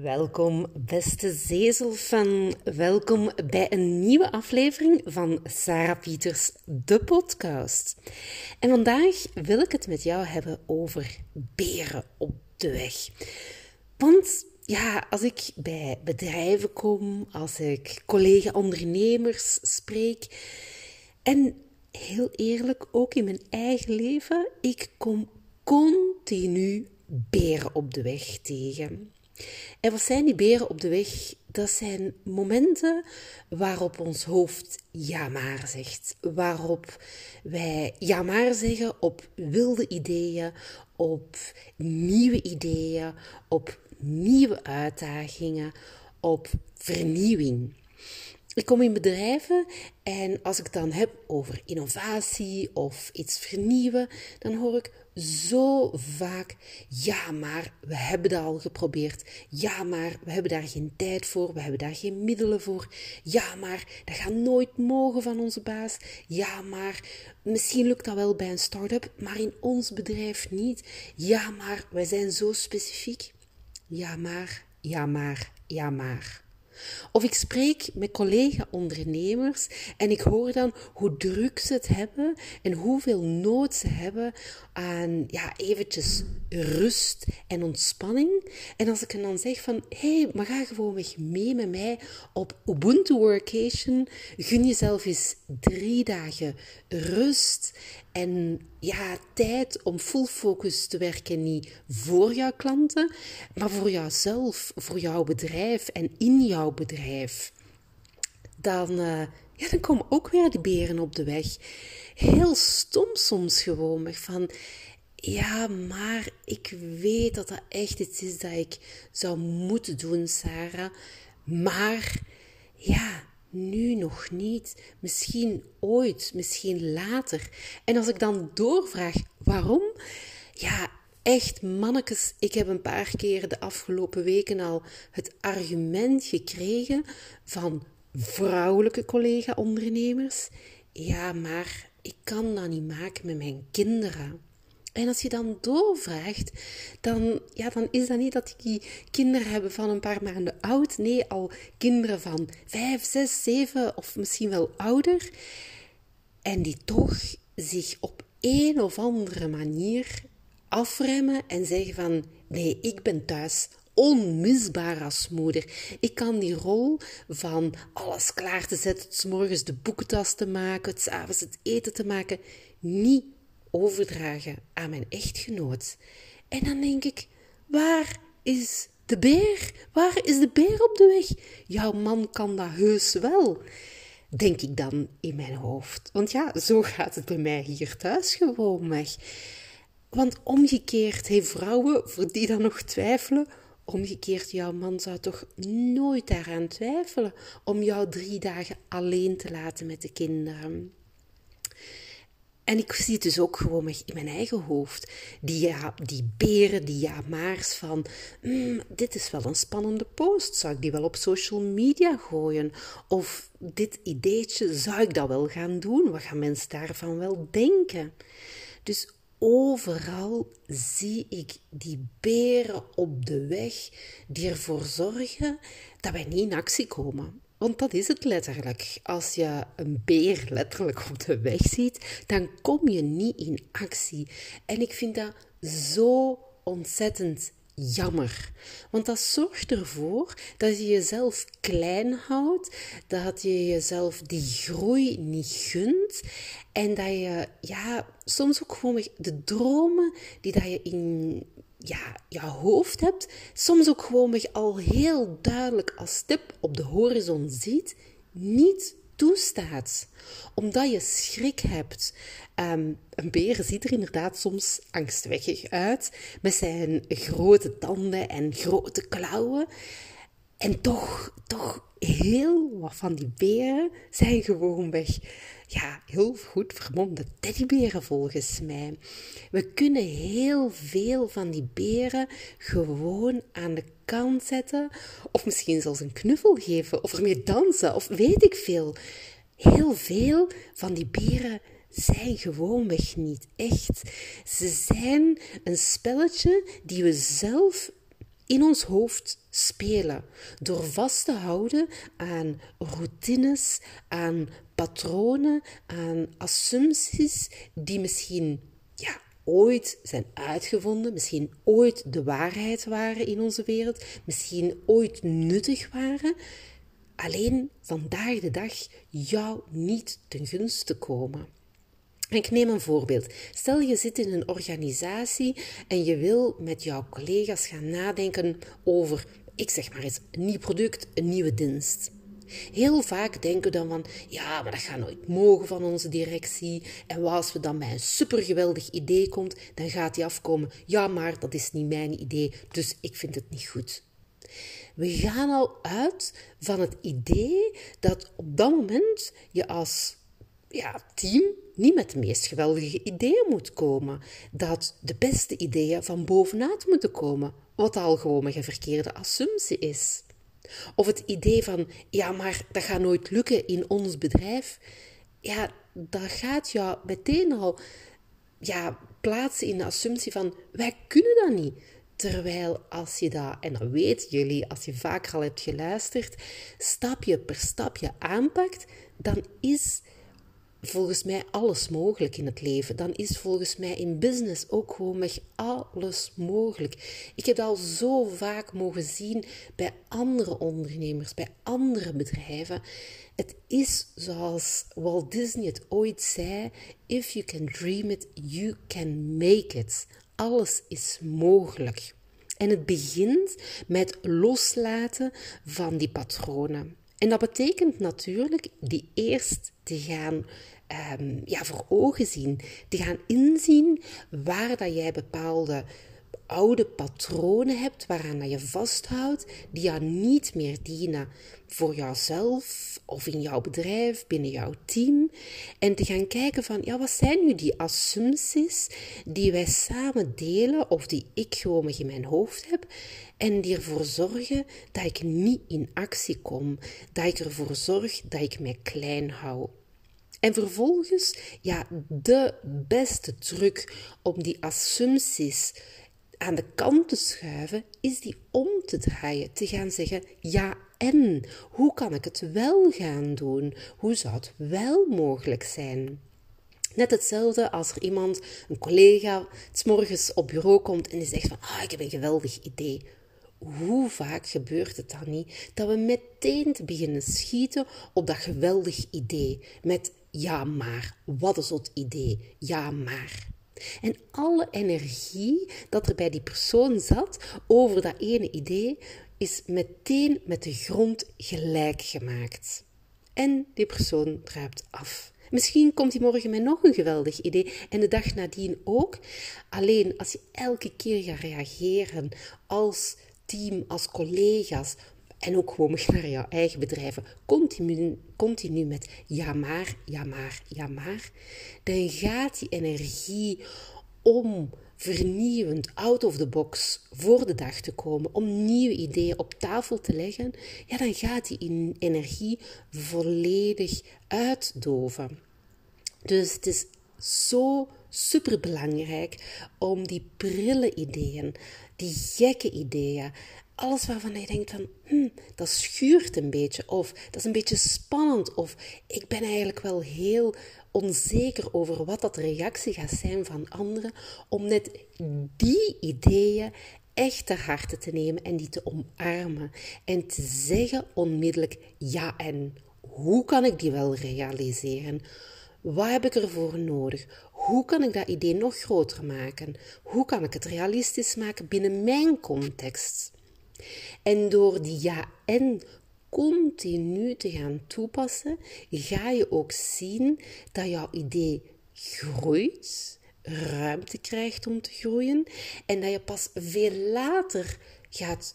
Welkom, beste zezelfan. Welkom bij een nieuwe aflevering van Sarah Pieters, de podcast. En vandaag wil ik het met jou hebben over beren op de weg. Want ja, als ik bij bedrijven kom, als ik collega-ondernemers spreek en heel eerlijk ook in mijn eigen leven, ik kom continu beren op de weg tegen. En wat zijn die beren op de weg? Dat zijn momenten waarop ons hoofd ja maar zegt. Waarop wij ja maar zeggen op wilde ideeën, op nieuwe ideeën, op nieuwe uitdagingen, op vernieuwing. Ik kom in bedrijven en als ik dan heb over innovatie of iets vernieuwen, dan hoor ik zo vaak: ja, maar we hebben dat al geprobeerd. Ja, maar we hebben daar geen tijd voor. We hebben daar geen middelen voor. Ja, maar dat gaat nooit mogen van onze baas. Ja, maar misschien lukt dat wel bij een start-up, maar in ons bedrijf niet. Ja, maar wij zijn zo specifiek. Ja, maar, ja, maar, ja, maar. Of ik spreek met collega-ondernemers en ik hoor dan hoe druk ze het hebben en hoeveel nood ze hebben aan ja, eventjes rust en ontspanning. En als ik hen dan zeg van, hé, hey, maar ga gewoon weg mee met mij op Ubuntu Workation, gun jezelf eens drie dagen rust en ja, tijd om full focus te werken, niet voor jouw klanten, maar voor jouzelf, voor jouw bedrijf en in jouw bedrijf. Dan, uh, ja, dan komen ook weer die beren op de weg. Heel stom soms gewoon, van ja, maar ik weet dat dat echt iets is dat ik zou moeten doen, Sarah. Maar ja, nu nog niet, misschien ooit, misschien later. En als ik dan doorvraag waarom, ja, echt mannekes, ik heb een paar keer de afgelopen weken al het argument gekregen van vrouwelijke collega-ondernemers. Ja, maar ik kan dat niet maken met mijn kinderen. En als je dan doorvraagt, dan, ja, dan is dat niet dat die kinderen hebben van een paar maanden oud. Nee, al kinderen van vijf, zes, zeven of misschien wel ouder. En die toch zich op een of andere manier afremmen en zeggen van nee, ik ben thuis onmisbaar als moeder. Ik kan die rol van alles klaar te zetten, s morgens de boekentas te maken, s avonds het eten te maken, niet overdragen aan mijn echtgenoot. En dan denk ik, waar is de beer? Waar is de beer op de weg? Jouw man kan dat heus wel, denk ik dan in mijn hoofd. Want ja, zo gaat het bij mij hier thuis gewoon weg. Want omgekeerd, hey vrouwen, voor die dan nog twijfelen, omgekeerd, jouw man zou toch nooit daaraan twijfelen om jou drie dagen alleen te laten met de kinderen. En ik zie het dus ook gewoon in mijn eigen hoofd. Die, ja, die beren, die ja-maars van... Mm, dit is wel een spannende post. Zou ik die wel op social media gooien? Of dit ideetje, zou ik dat wel gaan doen? Wat gaan mensen daarvan wel denken? Dus overal zie ik die beren op de weg die ervoor zorgen dat wij niet in actie komen. Want dat is het letterlijk. Als je een beer letterlijk op de weg ziet, dan kom je niet in actie. En ik vind dat zo ontzettend jammer. Want dat zorgt ervoor dat je jezelf klein houdt, dat je jezelf die groei niet gunt en dat je ja, soms ook gewoon de dromen die dat je in ja, je hoofd hebt, soms ook gewoon al heel duidelijk als stip op de horizon ziet, niet toestaat. Omdat je schrik hebt. Um, een beer ziet er inderdaad soms angstwekkig uit, met zijn grote tanden en grote klauwen. En toch, toch heel wat van die beren zijn gewoonweg ja, heel goed vermomde teddyberen volgens mij. We kunnen heel veel van die beren gewoon aan de kant zetten, of misschien zelfs een knuffel geven, of ermee dansen, of weet ik veel. Heel veel van die beren zijn gewoonweg niet echt. Ze zijn een spelletje die we zelf in ons hoofd spelen door vast te houden aan routines, aan patronen, aan assumpties die misschien ja, ooit zijn uitgevonden, misschien ooit de waarheid waren in onze wereld, misschien ooit nuttig waren, alleen vandaag de dag jou niet ten gunste komen. Ik neem een voorbeeld. Stel je zit in een organisatie en je wil met jouw collega's gaan nadenken over, ik zeg maar eens, een nieuw product, een nieuwe dienst. Heel vaak denken we dan van, ja, maar dat gaat nooit mogen van onze directie. En als we dan bij een supergeweldig idee komt, dan gaat die afkomen, ja, maar dat is niet mijn idee, dus ik vind het niet goed. We gaan al uit van het idee dat op dat moment je als ja, team niet met de meest geweldige ideeën moet komen. Dat de beste ideeën van bovenuit moeten komen, wat al gewoon een verkeerde assumptie is. Of het idee van, ja, maar dat gaat nooit lukken in ons bedrijf. Ja, dat gaat jou meteen al ja, plaatsen in de assumptie van, wij kunnen dat niet. Terwijl als je dat, en dat weten jullie als je vaker al hebt geluisterd, stapje per stapje aanpakt, dan is volgens mij alles mogelijk in het leven. Dan is volgens mij in business ook gewoon alles mogelijk. Ik heb al zo vaak mogen zien bij andere ondernemers, bij andere bedrijven. Het is zoals Walt Disney het ooit zei: If you can dream it, you can make it. Alles is mogelijk. En het begint met loslaten van die patronen. En dat betekent natuurlijk die eerst te gaan um, ja, voor ogen zien, te gaan inzien waar dat jij bepaalde oude patronen hebt waaraan je vasthoudt, die jou niet meer dienen voor jouzelf of in jouw bedrijf, binnen jouw team. En te gaan kijken van, ja, wat zijn nu die assumpties die wij samen delen of die ik gewoon in mijn hoofd heb en die ervoor zorgen dat ik niet in actie kom, dat ik ervoor zorg dat ik mij klein hou. En vervolgens, ja, de beste truc om die assumpties aan de kant te schuiven, is die om te draaien. Te gaan zeggen, ja en, hoe kan ik het wel gaan doen? Hoe zou het wel mogelijk zijn? Net hetzelfde als er iemand, een collega, s morgens op bureau komt en die zegt van, ah, ik heb een geweldig idee. Hoe vaak gebeurt het dan niet dat we meteen te beginnen schieten op dat geweldig idee met ja maar, wat is het idee, ja maar. En alle energie dat er bij die persoon zat over dat ene idee, is meteen met de grond gelijk gemaakt. En die persoon druipt af. Misschien komt hij morgen met nog een geweldig idee en de dag nadien ook. Alleen als je elke keer gaat reageren als team, als collega's, en ook gewoon naar jouw eigen bedrijven continu, continu met ja maar, ja maar, ja maar, dan gaat die energie om vernieuwend, out of the box voor de dag te komen, om nieuwe ideeën op tafel te leggen, ja, dan gaat die energie volledig uitdoven. Dus het is zo superbelangrijk om die prille ideeën, die gekke ideeën, alles waarvan je denkt van, hm, dat schuurt een beetje, of dat is een beetje spannend, of ik ben eigenlijk wel heel onzeker over wat dat reactie gaat zijn van anderen, om net die ideeën echt ter harte te nemen en die te omarmen en te zeggen onmiddellijk ja en hoe kan ik die wel realiseren? Wat heb ik ervoor nodig? Hoe kan ik dat idee nog groter maken? Hoe kan ik het realistisch maken binnen mijn context? En door die ja en continu te gaan toepassen, ga je ook zien dat jouw idee groeit, ruimte krijgt om te groeien en dat je pas veel later gaat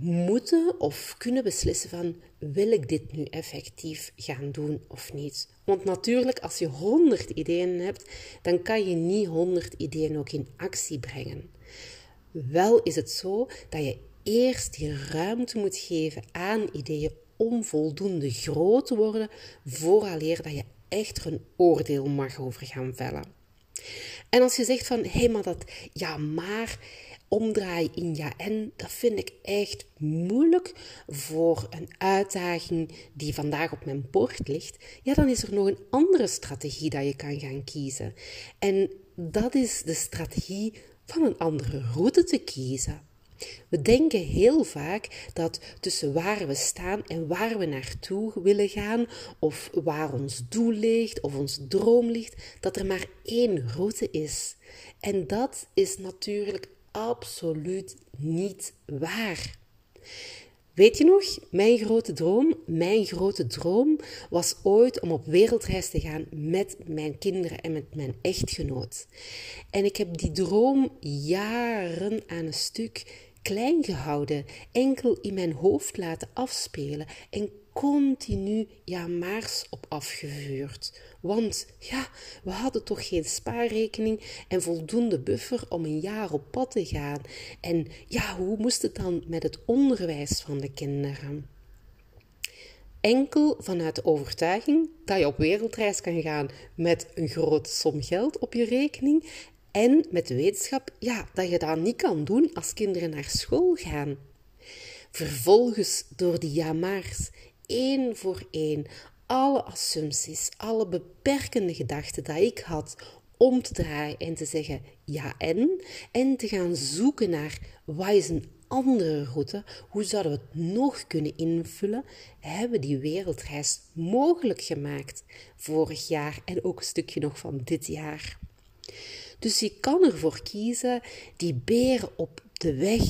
moeten of kunnen beslissen van wil ik dit nu effectief gaan doen of niet. Want natuurlijk, als je honderd ideeën hebt, dan kan je niet honderd ideeën ook in actie brengen. Wel is het zo dat je eerst die ruimte moet geven aan ideeën om voldoende groot te worden, vooraleer dat je echt een oordeel mag over gaan vellen. En als je zegt van, hé, hey, maar dat, ja, maar, omdraaien in ja en, dat vind ik echt moeilijk voor een uitdaging die vandaag op mijn bord ligt, ja, dan is er nog een andere strategie dat je kan gaan kiezen. En dat is de strategie van een andere route te kiezen. We denken heel vaak dat tussen waar we staan en waar we naartoe willen gaan, of waar ons doel ligt of ons droom ligt, dat er maar één route is. En dat is natuurlijk absoluut niet waar. Weet je nog, mijn grote droom? Mijn grote droom was ooit om op wereldreis te gaan met mijn kinderen en met mijn echtgenoot. En ik heb die droom jaren aan een stuk klein gehouden, enkel in mijn hoofd laten afspelen en continu ja maars op afgevuurd. Want ja, we hadden toch geen spaarrekening en voldoende buffer om een jaar op pad te gaan. En ja, hoe moest het dan met het onderwijs van de kinderen? Enkel vanuit de overtuiging dat je op wereldreis kan gaan met een grote som geld op je rekening en met de wetenschap ja, dat je dat niet kan doen als kinderen naar school gaan. Vervolgens door die jamaars, één voor één, alle assumpties, alle beperkende gedachten dat ik had om te draaien en te zeggen ja en, en te gaan zoeken naar wat is een andere route, hoe zouden we het nog kunnen invullen, hebben die wereldreis mogelijk gemaakt vorig jaar en ook een stukje nog van dit jaar. Dus je kan ervoor kiezen die beer op de weg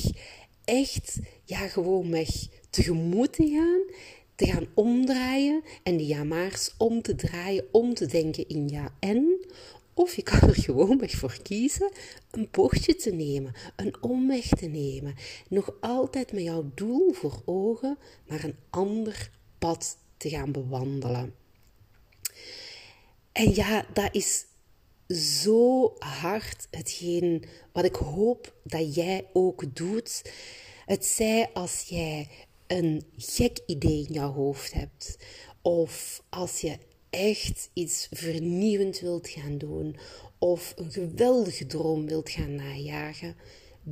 echt, ja, gewoon weg tegemoet te gaan, te gaan omdraaien en die ja-maars om te draaien, om te denken in ja en. Of je kan er gewoon weg voor kiezen een bochtje te nemen, een omweg te nemen. Nog altijd met jouw doel voor ogen, maar een ander pad te gaan bewandelen. En ja, dat is zo hard hetgeen wat ik hoop dat jij ook doet. Het zij als jij een gek idee in jouw hoofd hebt, of als je echt iets vernieuwend wilt gaan doen, of een geweldige droom wilt gaan najagen,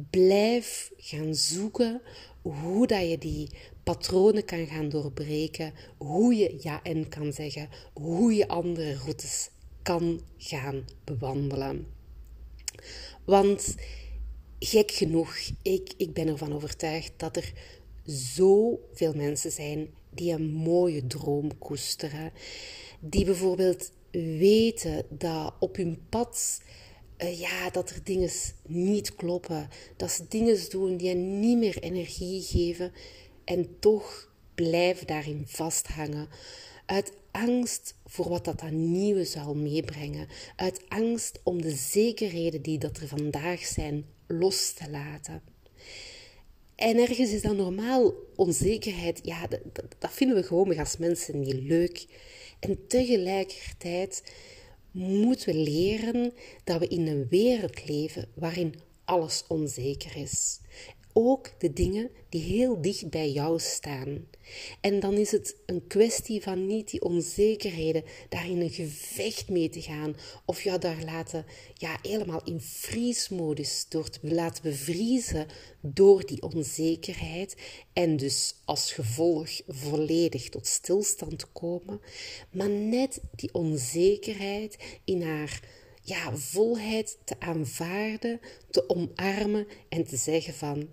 blijf gaan zoeken hoe dat je die patronen kan gaan doorbreken, hoe je ja en kan zeggen, hoe je andere routes kan gaan bewandelen. Want gek genoeg, ik, ik ben ervan overtuigd dat er zoveel mensen zijn die een mooie droom koesteren. Die bijvoorbeeld weten dat op hun pad uh, ja, dat er dingen niet kloppen. Dat ze dingen doen die hen niet meer energie geven. En toch blijven daarin vasthangen. Uit angst voor wat dat aan nieuwe zal meebrengen. Uit angst om de zekerheden die dat er vandaag zijn los te laten. En ergens is dat normaal onzekerheid. Ja, dat, dat vinden we gewoon als mensen niet leuk. En tegelijkertijd moeten we leren dat we in een wereld leven waarin alles onzeker is ook de dingen die heel dicht bij jou staan. En dan is het een kwestie van niet die onzekerheden daar in een gevecht mee te gaan of jou daar laten, ja, helemaal in vriesmodus door te laten bevriezen door die onzekerheid en dus als gevolg volledig tot stilstand komen, maar net die onzekerheid in haar ja, volheid te aanvaarden, te omarmen en te zeggen van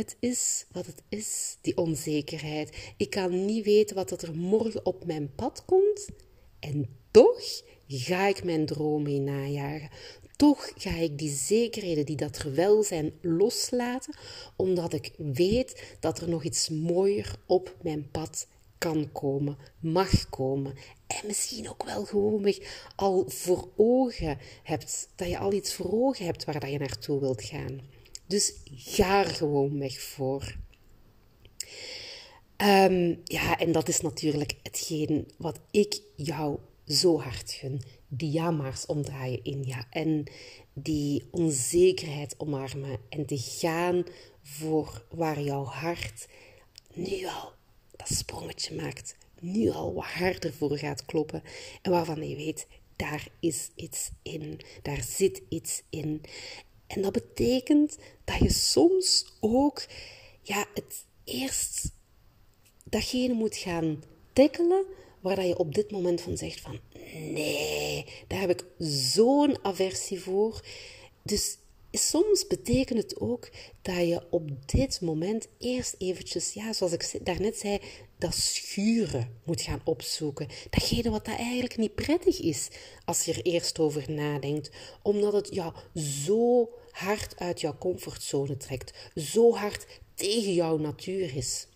het is wat het is, die onzekerheid. Ik kan niet weten wat er morgen op mijn pad komt. En toch ga ik mijn dromen najagen. Toch ga ik die zekerheden die dat er wel zijn loslaten, omdat ik weet dat er nog iets mooier op mijn pad kan komen, mag komen. En misschien ook wel gewoon al voor ogen hebt, dat je al iets voor ogen hebt waar dat je naartoe wilt gaan. Dus ga er gewoon weg voor. Ehm, ja, en dat is natuurlijk hetgeen wat ik jou zo hard gun. Die ja-maars omdraaien in ja. En die onzekerheid omarmen. En te gaan voor waar jouw hart nu al dat sprongetje maakt. Nu al wat harder voor gaat kloppen. En waarvan je weet, daar is iets in. Daar zit iets in. En dat betekent dat je soms ook ja, het eerst datgene moet gaan tackelen waar dat je op dit moment van zegt van nee, daar heb ik zo'n aversie voor. Dus soms betekent het ook dat je op dit moment eerst eventjes, ja, zoals ik daarnet zei, dat schuren moet gaan opzoeken. Datgene wat dat eigenlijk niet prettig is als je er eerst over nadenkt. Omdat het ja, zo hard uit jouw comfortzone trekt. Zo hard tegen jouw natuur is.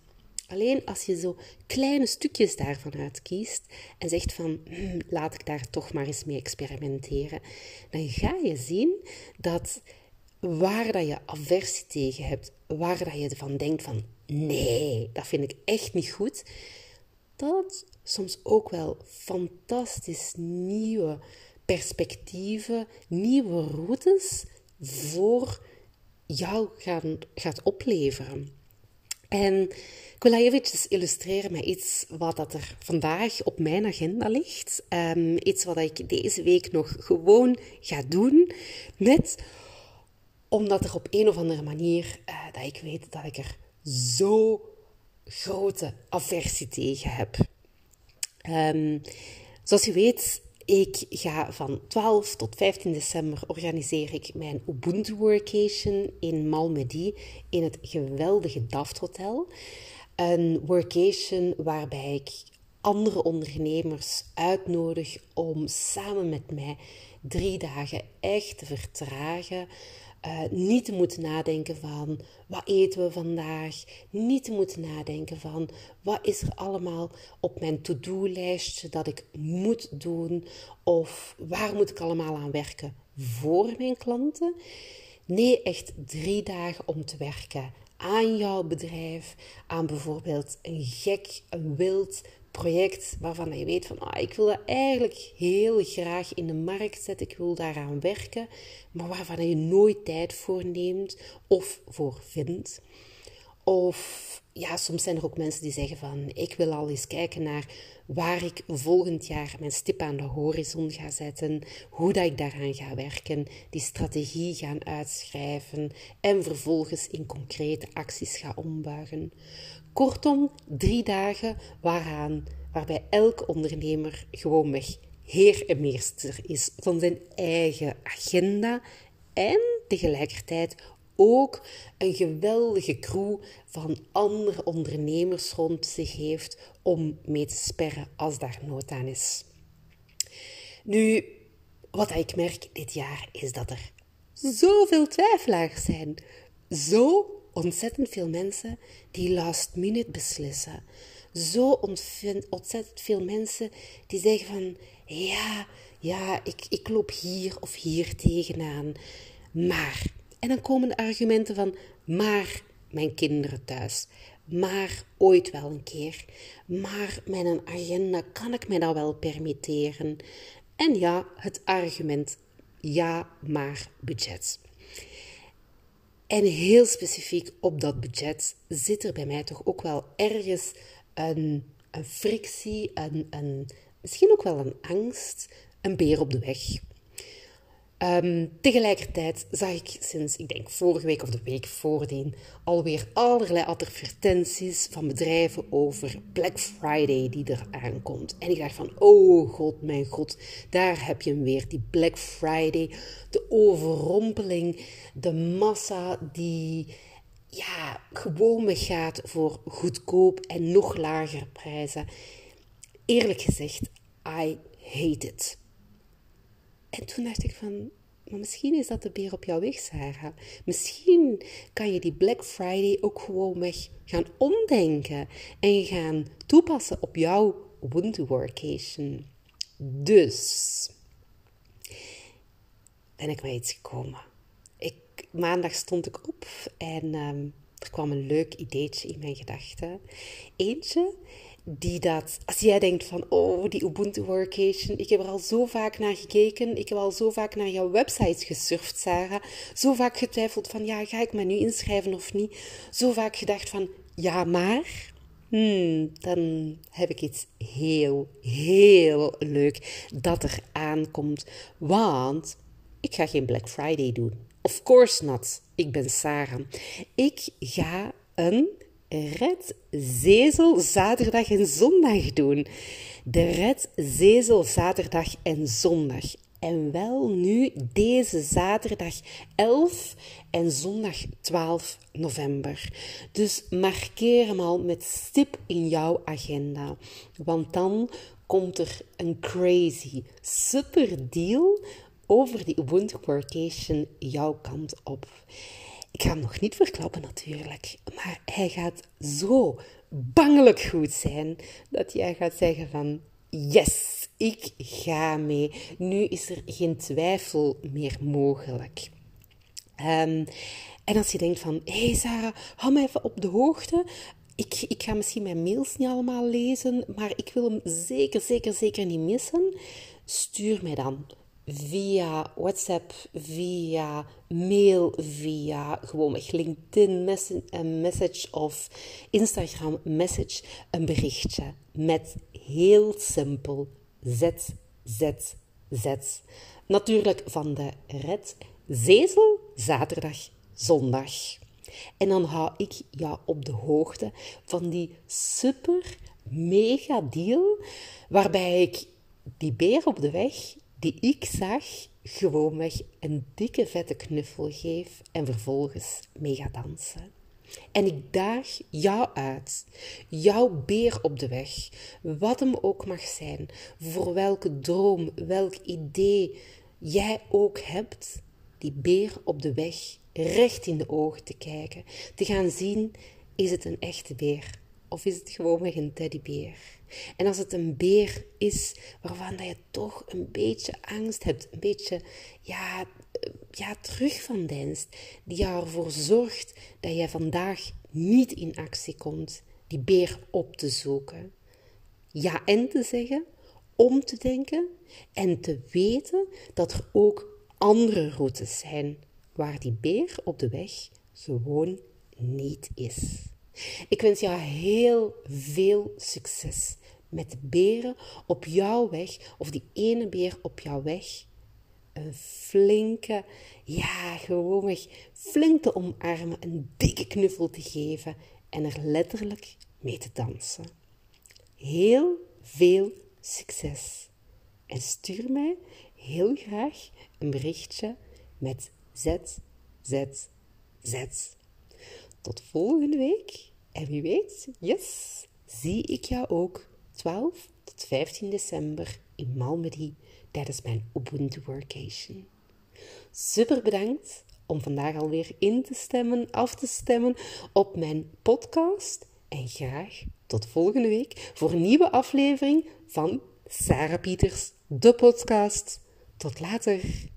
Alleen als je zo kleine stukjes daarvan uitkiest en zegt van hm, laat ik daar toch maar eens mee experimenteren, dan ga je zien dat waar dat je aversie tegen hebt, waar dat je ervan denkt van nee, dat vind ik echt niet goed, dat soms ook wel fantastisch nieuwe perspectieven, nieuwe routes voor jou gaan, gaat opleveren. En ik wil dat eventjes illustreren met iets wat dat er vandaag op mijn agenda ligt. Um, iets wat ik deze week nog gewoon ga doen. Net omdat er op een of andere manier, uh, dat ik weet dat ik er zo grote aversie tegen heb. Um, zoals je weet ik ga van 12 tot 15 december organiseer ik mijn Ubuntu Workation in Malmedy in het geweldige Daft Hotel. Een workation waarbij ik andere ondernemers uitnodig om samen met mij drie dagen echt te vertragen, uh, niet te moeten nadenken van wat eten we vandaag. Niet te moeten nadenken van wat is er allemaal op mijn to-do-lijstje dat ik moet doen. Of waar moet ik allemaal aan werken voor mijn klanten. Nee, echt drie dagen om te werken aan jouw bedrijf. Aan bijvoorbeeld een gek, een wild project waarvan je weet van ah, ik wil dat eigenlijk heel graag in de markt zetten, ik wil daaraan werken, maar waarvan je nooit tijd voor neemt of voor vindt. Of ja, soms zijn er ook mensen die zeggen van ik wil al eens kijken naar waar ik volgend jaar mijn stip aan de horizon ga zetten, hoe dat ik daaraan ga werken, die strategie gaan uitschrijven en vervolgens in concrete acties ga ombuigen. Kortom, drie dagen waaraan, waarbij elk ondernemer gewoonweg heer en meester is van zijn eigen agenda en tegelijkertijd ook een geweldige crew van andere ondernemers rond zich heeft om mee te sperren als daar nood aan is. Nu, wat ik merk dit jaar is dat er zoveel twijfelaars zijn. Zo ontzettend veel mensen die last minute beslissen. Zo ontzettend veel mensen die zeggen van ja, ja, ik, ik loop hier of hier tegenaan. Maar, en dan komen de argumenten van maar mijn kinderen thuis. Maar ooit wel een keer. Maar met een agenda kan ik mij dat wel permitteren. En ja, het argument ja, maar budget. En heel specifiek op dat budget zit er bij mij toch ook wel ergens een, een frictie, een, misschien ook wel een angst, een beer op de weg. Um, tegelijkertijd zag ik sinds, ik denk vorige week of de week voordien, alweer allerlei advertenties van bedrijven over Black Friday die er aankomt. En ik dacht van, oh god, mijn god, daar heb je hem weer, die Black Friday, de overrompeling, de massa die ja, gewoon gaat voor goedkoop en nog lagere prijzen. Eerlijk gezegd, I hate it. En toen dacht ik van, maar misschien is dat de beer op jouw weg, Sarah. Misschien kan je die Black Friday ook gewoon weg gaan omdenken en gaan toepassen op jouw Ubuntu Workation. Dus ben ik bij iets gekomen. Ik, maandag stond ik op en ehm, er kwam een leuk ideetje in mijn gedachten. Eentje die dat, als jij denkt van, oh, die Ubuntu Workation, ik heb er al zo vaak naar gekeken, ik heb al zo vaak naar jouw website gesurfd, Sarah, zo vaak getwijfeld van, ja, ga ik me nu inschrijven of niet, zo vaak gedacht van, ja, maar, hmm, dan heb ik iets heel, heel leuk dat er aankomt, want ik ga geen Black Friday doen. Of course not. Ik ben Sarah. Ik ga een Red Zezel zaterdag en zondag doen. De Red Zezel zaterdag en zondag. En wel nu deze zaterdag 11 en zondag 12 november. Dus markeer hem al met stip in jouw agenda. Want dan komt er een crazy, super deal over die Ubuntu Workation jouw kant op. Ik ga hem nog niet verklappen natuurlijk, maar hij gaat zo bangelijk goed zijn dat jij gaat zeggen van yes, ik ga mee. Nu is er geen twijfel meer mogelijk. Um, en als je denkt van, hé hey Sarah, hou me even op de hoogte. Ik, ik ga misschien mijn mails niet allemaal lezen, maar ik wil hem zeker, zeker, zeker niet missen. Stuur mij dan via WhatsApp, via mail, via gewoon LinkedIn message of Instagram message een berichtje met heel simpel zet, zet, zet. Natuurlijk van de Red Zezel, zaterdag, zondag. En dan hou ik jou op de hoogte van die super mega deal waarbij ik die beer op de weg die ik zag gewoonweg een dikke vette knuffel geef en vervolgens mee ga dansen. En ik daag jou uit, jouw beer op de weg, wat hem ook mag zijn, voor welke droom, welk idee jij ook hebt, die beer op de weg recht in de ogen te kijken, te gaan zien, is het een echte beer of is het gewoonweg een teddybeer? En als het een beer is waarvan dat je toch een beetje angst hebt, een beetje ja, ja, terug van dienst, die ervoor zorgt dat je vandaag niet in actie komt, die beer op te zoeken. Ja en te zeggen, om te denken en te weten dat er ook andere routes zijn waar die beer op de weg gewoon niet is. Ik wens jou heel veel succes met de beren op jouw weg, of die ene beer op jouw weg. Een flinke, ja, gewoonweg flink te omarmen, een dikke knuffel te geven en er letterlijk mee te dansen. Heel veel succes. En stuur mij heel graag een berichtje met zet, zet, zet. Tot volgende week. En wie weet, yes, zie ik jou ook 12 tot 15 december in Malmedy tijdens mijn Ubuntu Workation. Super bedankt om vandaag alweer in te stemmen, af te stemmen op mijn podcast. En graag tot volgende week voor een nieuwe aflevering van Sarah Pieters, de podcast. Tot later.